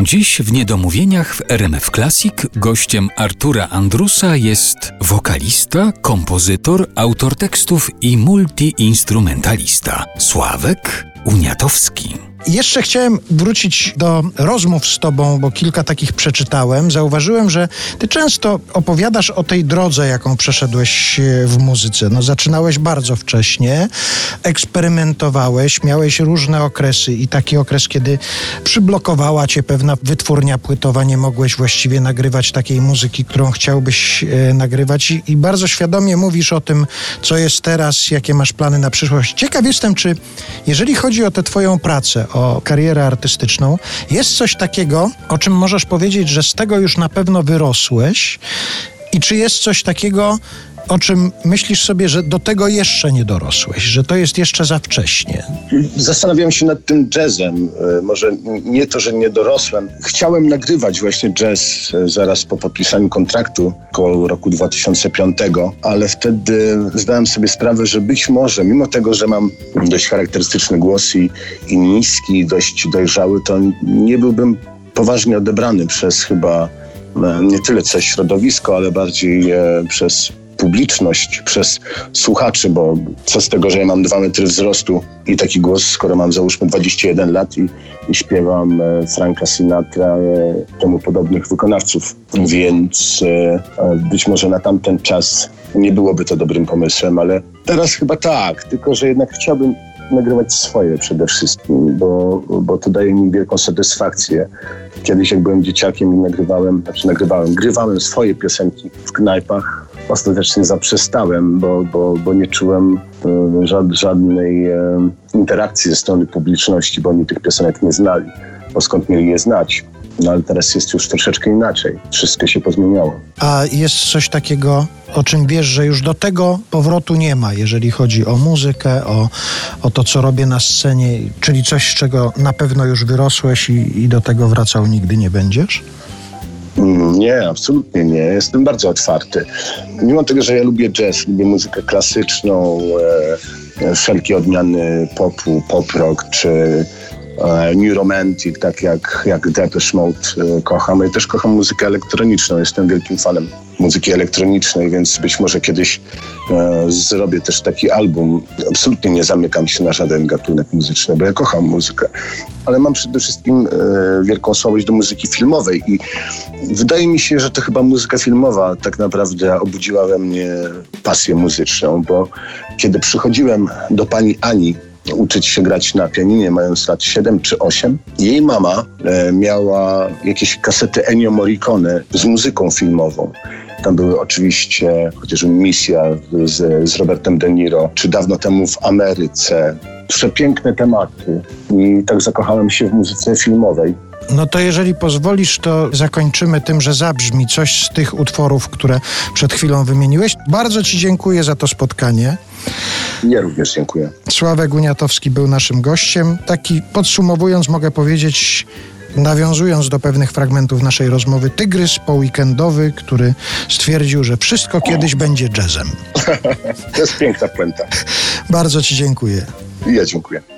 Dziś w Niedomówieniach w RMF Classic gościem Artura Andrusa jest wokalista, kompozytor, autor tekstów i multiinstrumentalista Sławek Uniatowski. Jeszcze chciałem wrócić do rozmów z Tobą, bo kilka takich przeczytałem. Zauważyłem, że Ty często opowiadasz o tej drodze, jaką przeszedłeś e, w muzyce. No, zaczynałeś bardzo wcześnie, eksperymentowałeś, miałeś różne okresy i taki okres, kiedy przyblokowała Cię pewna wytwórnia płytowa, nie mogłeś właściwie nagrywać takiej muzyki, którą chciałbyś e, nagrywać I, i bardzo świadomie mówisz o tym, co jest teraz, jakie masz plany na przyszłość. Ciekaw jestem, czy jeżeli chodzi o tę Twoją pracę, o karierę artystyczną, jest coś takiego, o czym możesz powiedzieć, że z tego już na pewno wyrosłeś? I czy jest coś takiego, o czym myślisz sobie, że do tego jeszcze nie dorosłeś, że to jest jeszcze za wcześnie? Zastanawiam się nad tym jazzem. E, może nie to, że nie dorosłem. Chciałem nagrywać właśnie jazz e, zaraz po podpisaniu kontraktu koło roku 2005, ale wtedy zdałem sobie sprawę, że być może, mimo tego, że mam dość charakterystyczny głos i, i niski, dość dojrzały, to nie byłbym poważnie odebrany przez chyba e, nie tyle co środowisko, ale bardziej przez publiczność, przez słuchaczy, bo co z tego, że ja mam dwa metry wzrostu i taki głos, skoro mam załóżmy 21 lat i, i śpiewam e, Franka Sinatra, e, temu podobnych wykonawców, więc e, być może na tamten czas nie byłoby to dobrym pomysłem, ale teraz chyba tak, tylko że jednak chciałbym nagrywać swoje przede wszystkim, bo, bo to daje mi wielką satysfakcję. Kiedyś jak byłem dzieciakiem i nagrywałem, znaczy nagrywałem, grywałem swoje piosenki w knajpach, ostatecznie zaprzestałem, bo, bo, bo nie czułem e, żadnej e, interakcji ze strony publiczności, bo oni tych piosenek nie znali. Bo skąd mieli je znać? No ale teraz jest już troszeczkę inaczej. Wszystko się pozmieniało. A jest coś takiego, o czym wiesz, że już do tego powrotu nie ma, jeżeli chodzi o muzykę, o, o to, co robię na scenie, czyli coś, z czego na pewno już wyrosłeś i, i do tego wracał nigdy nie będziesz? Mm, nie, absolutnie nie. Jestem bardzo otwarty. Mimo tego, że ja lubię jazz, lubię muzykę klasyczną, e, wszelkie odmiany popu, pop rock czy e, New Romantic, tak jak, jak Depeche Mode e, kocham. Ja też kocham muzykę elektroniczną. Jestem wielkim fanem muzyki elektronicznej, więc być może kiedyś e, zrobię też taki album. Absolutnie nie zamykam się na żaden gatunek muzyczny, bo ja kocham muzykę, ale mam przede wszystkim e, wielką słabość do muzyki filmowej i wydaje mi się, że to chyba muzyka filmowa tak naprawdę obudziła we mnie pasję muzyczną, bo kiedy przychodziłem do pani Ani uczyć się grać na pianinie, mając lat 7 czy 8. Jej mama e, miała jakieś kasety Ennio Morricone z muzyką filmową. Tam były oczywiście chociażby Misja z, z Robertem De Niro, czy dawno temu w Ameryce. Przepiękne tematy. I tak zakochałem się w muzyce filmowej. No to jeżeli pozwolisz, to zakończymy tym, że zabrzmi coś z tych utworów, które przed chwilą wymieniłeś. Bardzo Ci dziękuję za to spotkanie. Ja również dziękuję. Sławek Uniatowski był naszym gościem. Taki podsumowując, mogę powiedzieć, nawiązując do pewnych fragmentów naszej rozmowy, tygrys poweekendowy, który stwierdził, że wszystko kiedyś będzie jazzem. to jest piękna puenta. Bardzo Ci dziękuję. Ja dziękuję.